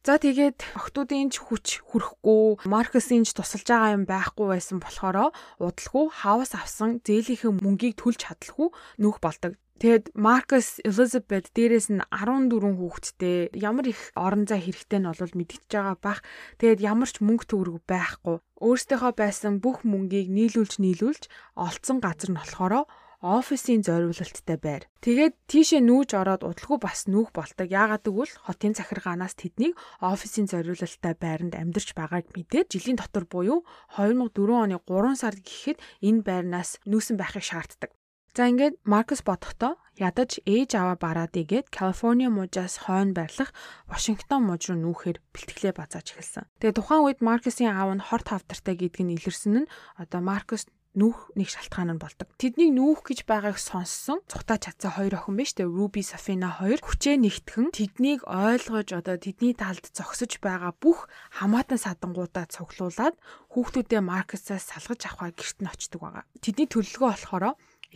[SPEAKER 2] За тэгээд охтуудын ч хүч хүрэхгүй, Маркесийн ч тусалж байгаа юм байхгүй байсан болохоор удалгүй хаус авсан зээлийнхээ мөнгийг төлж чадлаггүй нүүх болдог. Тэгэд Маркус Элизабет дээрээс нь 14 хүүхэдтэй ямар их орон зай хэрэгтэй нь бол мэдчихэж байгаа бах. Тэгэд ямар ч мөнгө төгрөг байхгүй. Өөртөөхөө байсан бүх мөнгийг нийлүүлж нийлүүлж олцсон газар нь болохоро офисын зориулалттай байр. Тэгээд тийшээ нүүж ороод удалгүй бас нүүх болдог. Яагаад гэвэл хотын захиргаанаас тэднийг офисын зориулалттай байранд амьдарч байгааг мэдээд жилийн дотор буюу 2004 оны 3 сард гэхэд энэ байрнаас нүүсэн байхыг шаарддаг. За ингээд Маркус бодохдоо ядаж ээж аваа бараад игээд Калифорни мужаас хойно байрлах Вашингтон муж руу нүүхээр бэлтгэлээ базааж эхэлсэн. Тэгээ тухайн үед Маркусын аав нь хорт хавдартай гэдг нь илэрсэн нь одоо Маркус нүүх нэг шалтгаан нь болдог. Тэднийг нүүх гэж байгааг сонссон цухтаа чадсан хоёр охин биш үү? Руби Сафина хоёр хүчээ нэгтгэн тэднийг ойлгож одоо тэдний талд зогсож байгаа бүх хамаатан садангуудаа цуглуулад хүүхдүүдээ Маркусаас салгаж авахаа гэрт нь очдөг байгаа. Тэдний төлөлгөө болохоор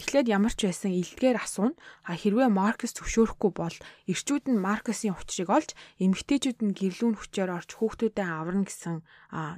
[SPEAKER 2] Эхлээд ямар ч байсан илдгээр асууна. А хэрвээ Маркс зөвшөөрөхгүй бол эрчүүд нь Марксийн учрыг олж эмэгтэйчүүд нь гэрлүүн хүчээр орж хүүхдүүдэд аварна гэсэн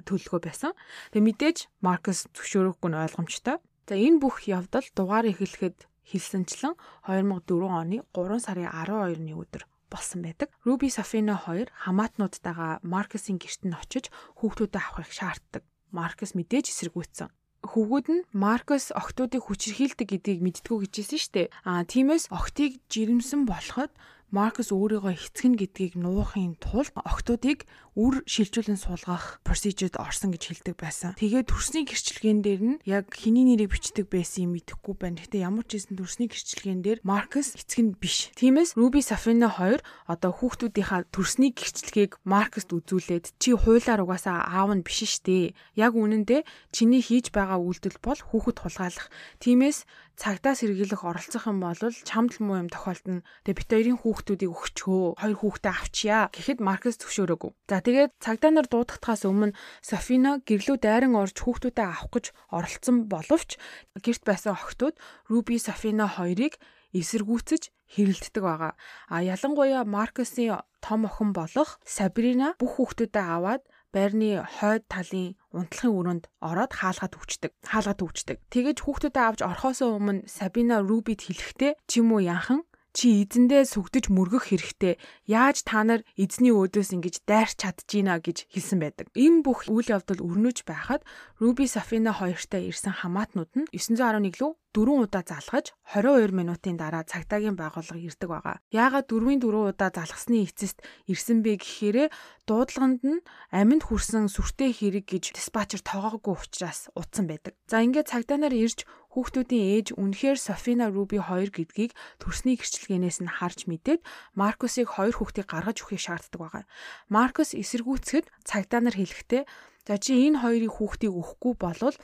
[SPEAKER 2] төлөвлөгөө байсан. Тэгээ мэдээж Маркс зөвшөөрөхгүй нь ойлгомжтой. За энэ бүх явдал дугаар эхлэхэд хэлсэнчлэн 2004 оны 3 сарын 12-ны өдөр болсон байдаг. Руби Сафина хоёр хамаатнуудтайгаа Марксийн гэрт нь очиж хүүхдүүдэд авахыг шаарддаг. Маркс мэдээж эсэргүүцсэн хөвгүүд нь Маркус октоодыг хүчирхийлдэг гэдгийг мэдтгүү гэжсэн шүү дээ. Аа тиймээс октыг жирэмсэн болоход Маркус өөрийгөө эцгэн гэдгийг нуухын тулд октоодыг үр шилжүүлэн суулгах процедурд орсон гэж хэлдэг байсан. Тэгээд төрсний гэрчлэгэн дээр нь яг хэний нэрийг бичдэг байсан юм мэдэхгүй байна. Гэтэ ямар ч хэсэн төрсний гэрчлэгэн дээр Маркус эцэг нь биш. Тиймээс Руби Сафина хоёр одоо хүүхдүүдийнхаа төрсний гэрчлэгийг Маркуст үзүүлээд чи хуулаар угаасаа аав нь биш штэ. Яг үнэндээ чиний хийж байгаа үйлдэл бол хүүхэд хулгайлах. Тиймээс цагдаас сэргийлэх оролцох юм бол чамд л муу юм тохиолдно. Тэгээ бит хоёрын хүүхдүүдийг өгчөө. Хоёр хүүхдээ авчия гэхэд Маркус зөвшөөрөөгүй. За тэгээд цагдаа нар дуудахтаас өмнө Софина гэрлүү дайран орж хүүхдүүдээ авах гэж оролцсон боловч гэрт байсан охтууд Руби Софина хоёрыг эсэргүүцэж хэрэлддэг байгаа. А ялангуяа Маркусын том охин болох Сабрина бүх хүүхдүүдээ аваад байрны хойд талын унтлахын өрөөнд ороод хаалгаад өвчдөг. Хаалгаад өвчдөг. Тэгэж хүүхдүүдэд авч орхосоо өмнө Сабина Рубид хэлэхдээ чи юм уу яахан чи эзэндээ сүгдэж мөргөх хэрэгтэй. Яаж та нар эзний өөдөөс ингэж дайрч чадчихна гэж хэлсэн байдаг. Энэ бүх үйл явдал өрнөж байхад Руби Сафина хоёртой ирсэн хамаатнууд нь 911 лөө дөрвөн удаа залгаж 22 минутын дараа цагдаагийн байгууллага ирдэг байгаа. Яагаад дөрвийн дөрвөн удаа залгасны эцэст ирсэн бэ гэхээр дуудлаганд нь аминд хүрсэн сүртэй хэрэг гэж диспатчер тоогоогүй учраас утсан байдаг. За ингээд цагдаа нар ирж хүүхдүүдийн ээж үнэхээр Софина Руби 2 гэдгийг төрсний гэрчлэгэнээс нь харж мэдээд Маркусыг хоёр хүүхдийг гаргаж өгөхийг шаарддаг байгаа. Маркус эсэргүүцэхэд цагдаа нар хэлэхдээ за чи энэ хоёрын хүүхдийг өгөхгүй болвол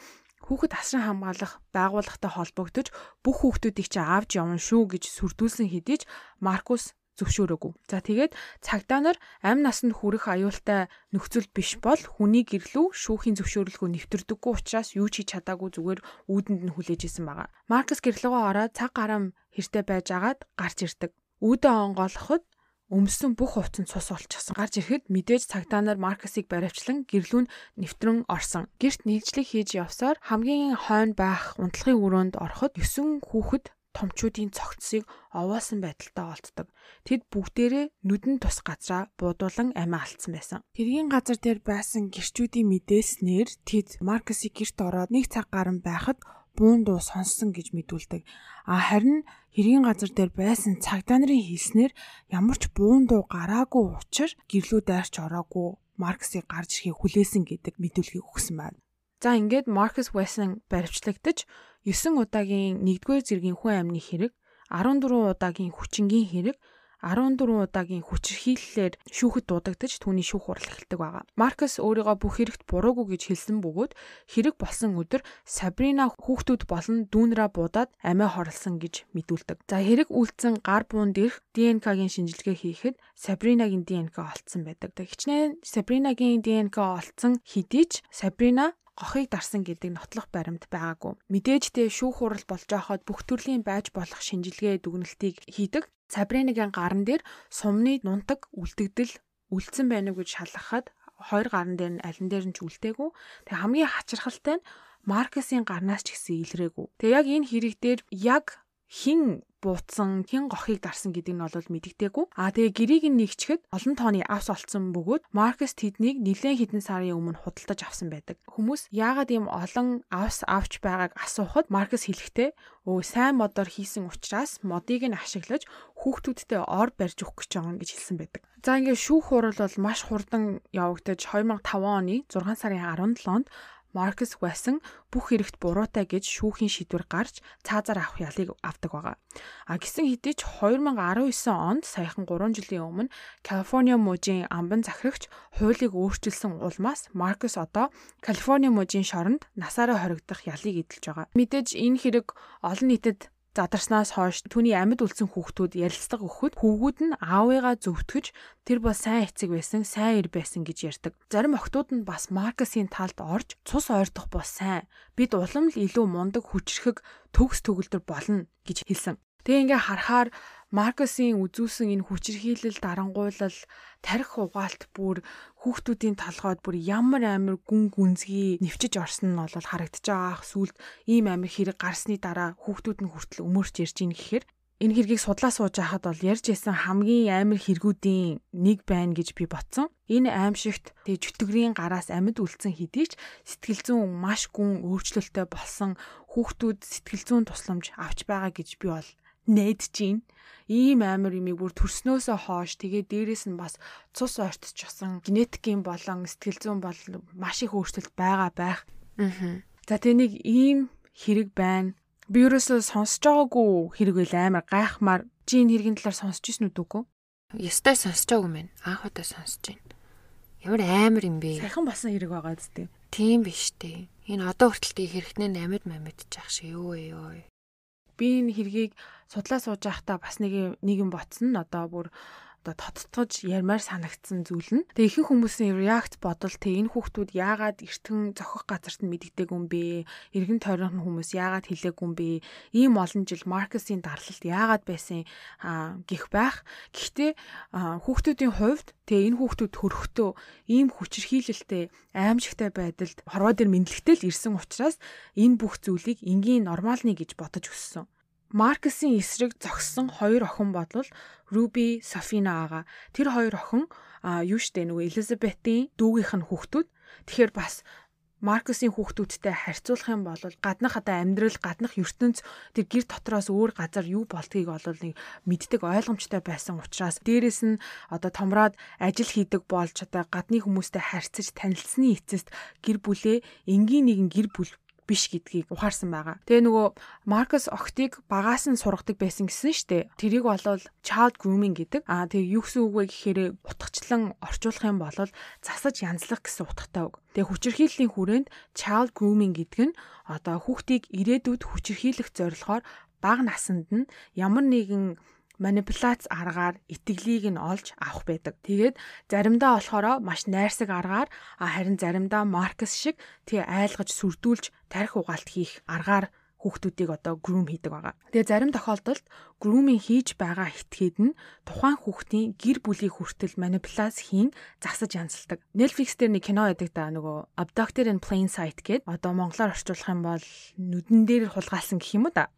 [SPEAKER 2] хүүхэд асран хамгаалах байгууллагатай холбогдож бүх хүүхдүүдийг чи авч явна шүү гэж сүрдүүлсэн хэдий ч Маркус зөвшөөрөөгүй. За тэгээд цагдаа нар амь насанд хүрэх аюултай нөхцөл биш бол хүний гэрлүү шүүхийн зөвшөөрлгөө нэвтрдэггүй учраас юу ч хийж чадаагүй зүгээр үүдэнд нь хүлээж исэн байгаа. Маркус гэрлэгөө ороод цаг гарам хэртэй байж агаад гарч ирдэг. Үүдээ онгоолоход өмсөн бүх хувцас нь цус болчихсон. Гарч ирэхэд мэдээж цагдаа нар Маркусыг баривчлан гэрлүүн нэвтрэн орсон. Гэрт нийцлэг хийж явсаар хамгийн хойно байх унтлагын өрөөнд ороход 9 хүүхэд томчуудын цогцсыг овоосон байдалтай олддог. Тэд бүгдээрээ нүдэн тус газраа буудуулан амиа алдсан байсан. Тэргийн газар дээр байсан гэрчүүдийн мэдээснээр тэд Маркусыг гэрт ороод нэг цаг гарan байхад буун дуу сонссон гэж мэдүүлдэг. А харин хэргийн газар дээр байсан цагдаа нарын хэлснээр ямар ч буун дуу гараагүй учраас гэрлүү дайрч ороогүй Марксыг гарч ирэхийг хүлээсэн гэдэг мэдүүлгийг өгсөн байна. За ингээд Маркус Весен баримтлагдаж 9 удаагийн 1-р зэргийн хүн амны хэрэг, 14 удаагийн хүчингийн хэрэг, 14 удаагийн хүчирхийллээр шүүхэд дуудагдаж түүний шүүх хурал эхэлдэг байгаа. Маркус өөрийгөө бүх хэрэгт буруугүй гэж хэлсэн бөгөөд хэрэг болсон өдөр Сабрина хүүхдүүд болон дүүнраа буудаад амиа хорлсон гэж мэдүүлдэг. За хэрэг үйлцэн гар буун дээрх ДНК-гийн шинжилгээ хийхэд Сабринагийн ДНК олцсон байдаг. Хичнээн Сабринагийн ДНК олцсон хэдий ч Сабрина гохыг дарсан гэдэг нотлох баримт байгаагүй. Мэдээж тэ шүүх хурал болж байхад бүх төрлийн байж болох шинжилгээ дүгнэлтийг хийдэг. Сабриныгийн гарн дээр сумны нунтаг үлдэгдэл үлдсэн байна уу гэж шалгахад хоёр гарн дээр нь алин дээр нь ч үлдээгүй. Тэг хамгийн хачирхалтай нь Маркесийн гарнаас ч гэсэн илрээгүй. Тэг яг энэ хэрэг дээр яг хин буутсан, хэн гохыг дарсан гэдэг нь бол мэдэгдээгүй. Аа тэгээ гэрийг нь нэгчгэд олон тооны авс олцсон бөгөөд Маркс тэднийг нэлээд хэдэн сарын өмнө худалдаж авсан байдаг. Хүмүүс яагаад ийм олон авс авч байгааг асуухад Маркс хэлэхдээ өө сайн модоор хийсэн учраас модыг нь ашиглаж хүүхдүүдтэй ор барьж өгөх гэж байгаа гэж хэлсэн байдаг. За ингээд шүүх хурал бол маш хурдан явагдаж 2005 оны 6 сарын 17-нд Маркс Весен бүх хэрэгт буруутай гэж шүүхийн шийдвэр гарч цаазаар авах ялыг авдаг байгаа. А гисэн хэдий ч 2019 онд саяхан 3 жилийн өмнө Калифорниа мужийн амбан захирагч хуулийг өөрчилсөн улмаас Маркс одоо Калифорниа мужийн шоронд насаараа хоригдох ялыг эдэлж байгаа. Мэдээж энэ хэрэг олон нийтэд задарснаас хойш түүний амьд үлдсэн хүүхдүүд ярилцлага өгөхөд хүүгүүд нь аавыгаа зөвтгөж тэр бол сайн эцэг байсан, сайн ир байсан гэж ярьдаг. Зарим охтууд нь бас Маркесийн талд орж цус ойрдох бол сайн. Бид улам л илүү мундаг хүчрхэг төгс төгөлдөр болно гэж хэлсэн. Тэгээ ингээ харахаар Маркесийн үзүүлсэн энэ хүчирхийлэл дарангуйлал тарих угаалт бүр хүүхдүүдийн толгойд бүр ямар амир гүн гүнзгий нэвчэж орсон нь бол харагдаж байгаа. Сүүлд ийм амир хэрэг гарсны дараа хүүхдүүд нь хүртэл өмөрч ярьж ийн гэхээр энэ хэргийг судлаа сууж байхад бол ярьж исэн хамгийн амар хэрэгүүдийн нэг байна гэж би ботсон. Энэ аимшигт тэг чөтгөрийн гараас амьд үлдсэн хэдий ч сэтгэл зүйн маш гүн өөрчлөлттэй болсон хүүхдүүд сэтгэл зүйн тусламж авч байгаа гэж би бол найдаж байна. Ийм амар юмыг бүр төрснөөсөө хоош тэгээ дээрэс нь бас цус ойртчихсан генетикийн болон сэтгэл зүйн бол маш их өөрчлөлт байгаа байх. Аа. За нэг ийм хэрэг байна. Би ерөөсөө сонсож байгаагүй хэрэг үл амар гайхмаар чи энэ хэргийн талаар сонсч ирсэн үгүй?
[SPEAKER 1] Ястай сонсож байгаагүй мэн. Анх удаа сонсож байна. Ямар амар юм бэ?
[SPEAKER 2] Сайхан болсон хэрэг байгаа зү.
[SPEAKER 1] Тийм биш үү? Энэ одоо хүртэл тийг хэрэгтнээ амьд мамидчих шиг юу ёо
[SPEAKER 2] би энэ хэргийг судлаа сууж байхдаа бас нэг нэг юм ботсон. Одоо бүр одоо тоцтгож ярмаар санагдсан зүйл нь. Тэгээ ихэнх хүмүүсийн реакт бодол тэг энэ хүүхдүүд яагаад эртхэн зохих газарт нь мэддэггүй юм бэ? Иргэн тойрон хүмүүс яагаад хэлээгүй юм бэ? Ийм олон жил Маркесийн дарлалт яагаад байсан гих байх. Гэхдээ хүүхдүүдийн хувьд тэгээ энэ хүүхдүүд хөрөхдөө ийм хүчирхийлэлтэй аимшигтай байдалд хорвоо дээр мэдлэгтэй л ирсэн учраас энэ бүх зүйлийг энгийн нормалны гэж бодож өссөн. Маркесийн эсрэг зогссон хоёр охин бодвол Руби, Софина аага. Тэр хоёр охин юу штэ нөгөө Элизабетийн дүүгийнх нь хүүхдүүд. Тэгэхээр бас Маркесийн хүүхдүүдтэй харьцуулах юм бол гаднах одоо амьдрал, гаднах ертөнц тэр гэр дотроос өөр газар юу болдгийг бол нэг мэддэг ойлгомжтой байсан учраас дээрэс нь одоо томроод ажил хийдэг болж одоо гадны хүмүүстэй харьцаж танилцсны эцэст гэр бүлээ энгийн нэгэн гэр бүл биш гэдгийг ухаарсан байгаа. Тэгээ нөгөө Маркус Октиг багаас нь сургадаг байсан гэсэн штэ. Тэрийг болвол child grooming гэдэг. Аа тэгээ юу гэсэн үг вэ гэхээр утгачлан орчуулах юм бол засаж янзлах гэсэн утгатай үг. Тэгээ хүчирхийллийн хүрээнд child grooming гэдэг нь одоо хүүхдийг ирээдүйд хүчирхийлэх зорилгоор бага наснд нь ямар нэгэн манипуляц аргаар итгэлийг нь олж авах байдаг. Тэгээд заримдаа болохоор маш найрсаг аргаар харин заримдаа Маркс шиг тий айлгаж сүрдүүлж тарих угаалт хийх аргаар хүүхдүүдийг одоо грум хийдэг байгаа. Тэгээ зарим тохиолдолд груминг хийж байгаа этгээд нь тухайн хүүхдийн гэр бүлийн хүртэл манипуляц хийн засаж янзалдаг. Netflix дээр нэг кино байдаг да нөгөө Abducted in Plain Sight гэдэг одоо монголоор орчуулах юм бол нүдэн дээр хулгаалсан гэх юм уу да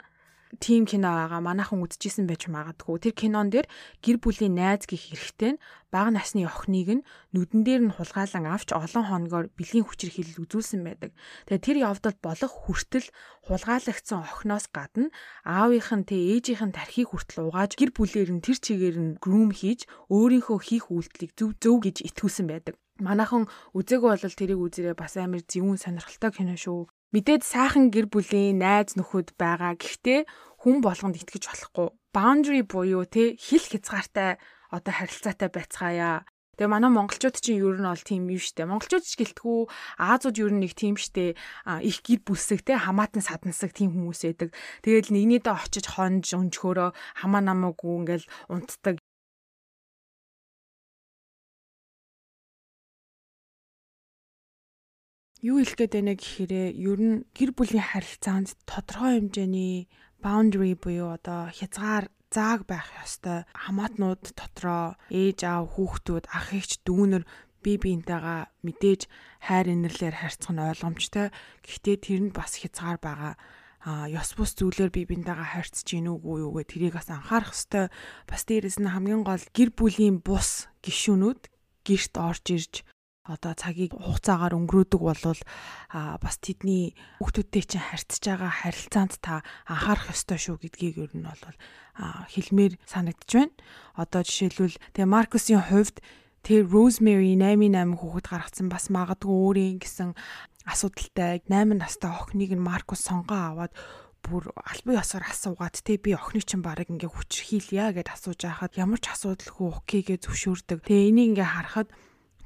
[SPEAKER 2] тийм кино байгаа манайхан үзчихсэн байж магадгүй. Тэр кинон дээр гэр бүлийн найз гих эрэгтэй нь бага насны охиныг нь нүдэн дээр нь хулгайлан авч олон хоногоор бэлгийн хүчээр хилэл үзүүлсэн байдаг. Тэгээ тэр явдал болох хүртэл хулгайлагдсан охиноос гадна аавынх нь тэ ээжийнх нь тархийг хүртэл угааж гэр бүлээр нь тэр чигээр нь грум хийж өөрийнхөө хийх үйлдэлийг зөв зөв гэж итгүүлсэн байдаг. Манайхан үзег бол тэрийг үзэрээ бас амар зөвүүн сонирхолтой кино шүү. Мэдээд сайхан гэр бүлийн найз нөхөд байгаа. Гэхдээ хүн болгонд итгэж болохгүй. Boundary буюу те хил хязгаартай одоо харилцаатай байцгаая. Тэгээ манай монголчууд чинь ер нь бол тийм юм штэ. Монголчууд ч гэлтгүү Аазууд ер нь нэг тийм штэ. Их гэр бүсэг те хамаатан садансаг тийм хүмүүс байдаг. Тэгэл нэгнийдээ очиж хонж өнчхөөрөө хамаа намаагүй ингээл унтдаг. Юу хэлгээд байна гэхээр ер нь гэр бүлийн харилцаанд тодорхой хэмжээний boundary буюу одоо хязгаар зааг байх ёстой. Хамаатнууд дотроо ээж аав хүүхдүүд ах эгч дүүнер бие биентэйгээ мэдээж хайр инэрлэр харьцах нь ойлгомжтой. Гэхдээ тэр нь бас хязгаар байгаа. А ёс бус зүйлээр бие биентэйгээ харьцаж гин үгүй юу гэ тэрийг бас анхаарах ёстой. Бас дээрэс нь хамгийн гол гэр бүлийн бус гишүүнүүд гэрт орж ирж одоо цагийг хугацаагаар өнгөрөөдөг болвол бас тэдний хүүхдүүдтэй чинь харьцаж байгаа харилцаанд та анхаарах ёстой шүү гэдгийг ер нь бол хэлмээр санагдж байна. Одоо жишээлбэл тэгээ Маркусын хувьд тэр Rosemary 88 хүүхэд гаргацсан бас магадгүй өөрийн гэсэн асуудалтай 8 настай охиныг нь Маркус сонгоо аваад бүр албан ёсоор асуугаад те би охины чинь баг ингээ хүчрхийлье гэд асууж байхад ямар ч асуудалгүй окей гэж зөвшөөрдөг. Тэгээ энийг ингээ харахад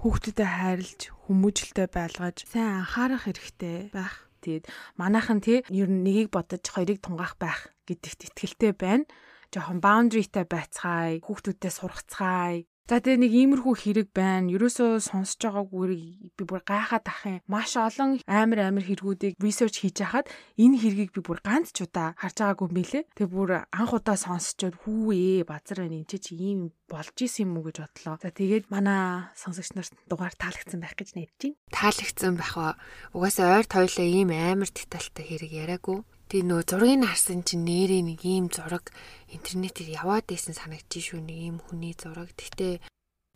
[SPEAKER 2] хүүхдүүдэд хайрлж хүмүүжлтэй байлгаж сайн анхаарах хэрэгтэй байх. Тэгээд манайхан тий ер нь нэгийг бодож хоёрыг тунгаах байх гэдэгт итгэлтэй байна. Жохон boundary-тай байцгаая, хүүхдүүдтэй сургацгаая, За тэгээ нэг иймэрхүү хэрэг байна. Ерөөсөө сонсож байгаагүй би бүр гайхаад ах юм. Маш олон амар амар хэрэгүүдийг research хийж хахад энэ хэргийг би бүр ганц ч удаа харж байгаагүй мэлээ. Тэгээ бүр анх удаа сонсчод хүү ээ базар байна энэ чи ийм болж исэн юм уу гэж бодлоо. За тэгээд манай сонсогч нарт дугаар таалагдсан байх гэж найдаж байна.
[SPEAKER 1] Таалагдсан байх ба. Угаасаа ойрт хоёлаа ийм амар детальтай хэрэг яриаггүй. Тэгээ нөө зургийг харсан чинь нэрээ нэг ийм зураг интернетээр яваад байсан санагдчих шүү нэг ийм хүний зураг. Гэхдээ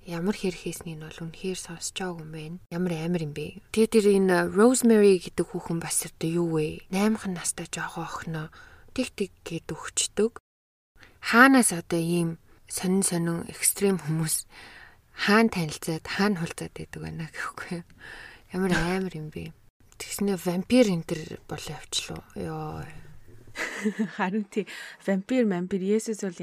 [SPEAKER 1] ямар хэр хийснийг нь бол үнэхээр сонсож байгаа юм байна. Ямар амар юм бэ. Тэгээ тэр энэ Rosemary гэдэг хүүхэн бас одоо юу вэ? 8хан настай жоохон охиноо тэг тэг гэд өгчдөг. Хаанаас одоо ийм сонин сонин экстрим хүмүүс хаан танилцаад хаан хулцаад байдаг байна гэхгүй. Ямар амар юм бэ. Тэгснэ вампир энэ төр болоо явчлаа. Йоо.
[SPEAKER 2] Харин тий вампир вампир Есүс бол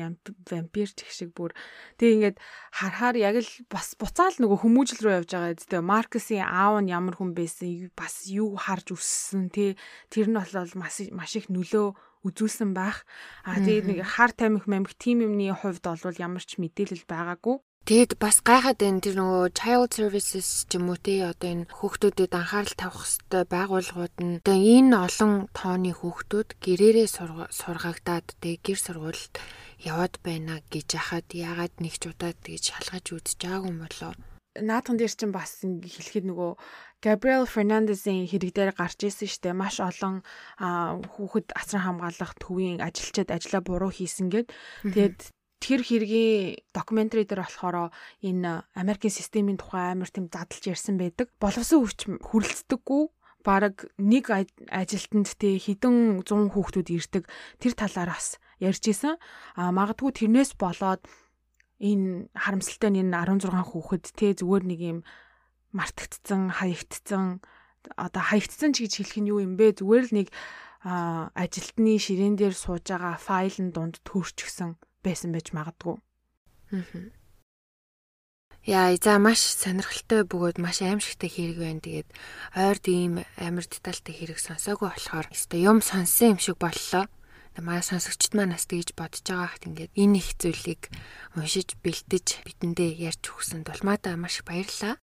[SPEAKER 2] вампир ч их шиг бүр тэг ингээд харахаар яг л бас буцаал нөгөө хүмүүжил рүү явж байгаа гэдэг. Марксын аав нь ямар хүн байсан бас юу харж өссөн тий тэр нь бол маш маш их нөлөө үзүүлсэн байх. А тэгээд нэг хар тамхи мамх тим юмны хувьд бол ямар ч мэдээлэл байгаагүй.
[SPEAKER 1] Тэгэд бас гайхаад байна тэр нөгөө child services ч юм уу тий одоо энэ хүүхдүүдэд анхаарал тавих хэвээр байгууллагууд нь одоо энэ олон тооны хүүхдүүд гэрээрээ сургагдаад тий гэр сургуульд яваад байна гэж яхад яагаад нэг ч удаа тэгж шалгаж байгаагүй юм болоо
[SPEAKER 2] наадхан дээр чинь бас хэлэхэд нөгөө Gabriel Fernandez-ийн хэрэг дээр гарч ирсэн штэ маш олон хүүхэд асран хамгаалах төвийн ажилчид ажлаа буруу хийсэн гэд. Тэгээд тэр хэргийн докюментари дээр болохоор энэ Америкийн системийн тухай амар тийм задлж ярьсан байдаг. Боловсон хүч хүрлцдэггүй бараг нэг ажилтанд те хідэн 100 хүүхдүүд ирдэг тэр талаар бас ярьж исэн. А магадгүй тэрнээс болоод энэ харамсалтай нь энэ 16 хүүхэд те зүгээр нэг юм мартагдсан, хаягдсан одоо хаягдсан ч гэж хэлэх нь юу юм бэ? Зүгээр л нэг ажилтны ширээн дээр сууж байгаа файлын дунд төрчихсөн байсан байж магадгүй. Аа.
[SPEAKER 1] Яа, за маш сонирхолтой бөгөөд маш аимшигтай хэрэг байна. Тэгээд ойрд ийм амар детальтай хэрэг сонсоогүй болохоор өстой юм сонссон юм шиг боллоо. Манай сонсогчд маань бас тэгж бодож байгаа хат ингээд энэ их зүйлийг уншиж бэлтэж бидэндээ ярьж өгсөнд бол мата маш их баярлалаа.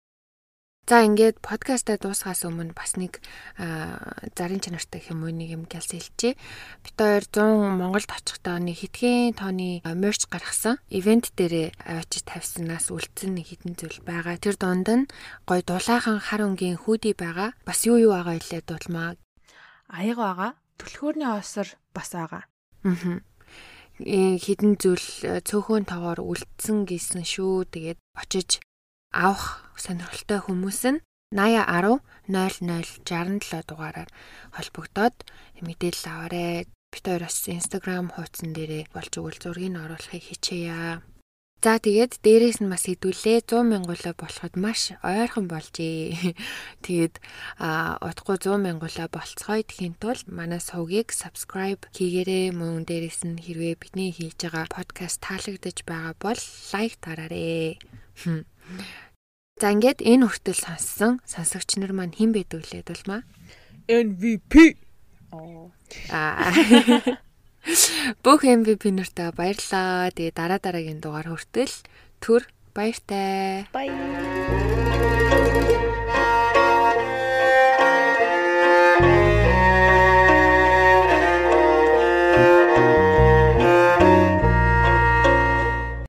[SPEAKER 1] За ингээд подкастаа дуусгаас өмнө бас нэг зарын чанартай юм уу нэг юм гэлс хэлчихье. Бид хоёр 100 Монголд очихдоо нэг хитгэн тооны мерч гаргасан. Ивент дээрээ авчиж тавьснаас үлдсэн нэг хитэн зүйл байгаа. Тэр донд нь гой дулаахан хар өнгийн хүүдий байгаа. Бас юу юу байгаа илээ дулмаа.
[SPEAKER 2] Аяга байгаа. Түлхүүрний осор бас байгаа.
[SPEAKER 1] Аа хідэн зүйл цөөхөн тоогоор үлдсэн гэсэн шүү. Тэгээд очиж авах сонирхолтой хүмүүс нь 8010 0067 дугаараар холбогдоод мэдээлэл аваарай. Бид хоёр бас Instagram хуудсан дээрээ болж өгөл зургийг оруулахыг хичээе. За тэгээд дээрээс нь бас хэдүүлээ 100 мянгуулаа болоход маш ойрхон болжээ. Тэгээд удахгүй 100 мянгуулаа болцгоё гэхийн тулд манай сувгийг subscribe хийгээрэй. Мөн дээрээс нь хэрвээ бидний хийж байгаа подкаст таалагдж байгаа бол лайк дараарай. За ингээд энэ хүртэл сонссон сонсогч нар маань хэн байдаг лээд болмаа?
[SPEAKER 2] MVP.
[SPEAKER 1] Оо. Аа. Бүх MVP нартай баярлаа. Тэгээ дараа дараагийн дугаар хүртэл төр баяртай.
[SPEAKER 2] Bye.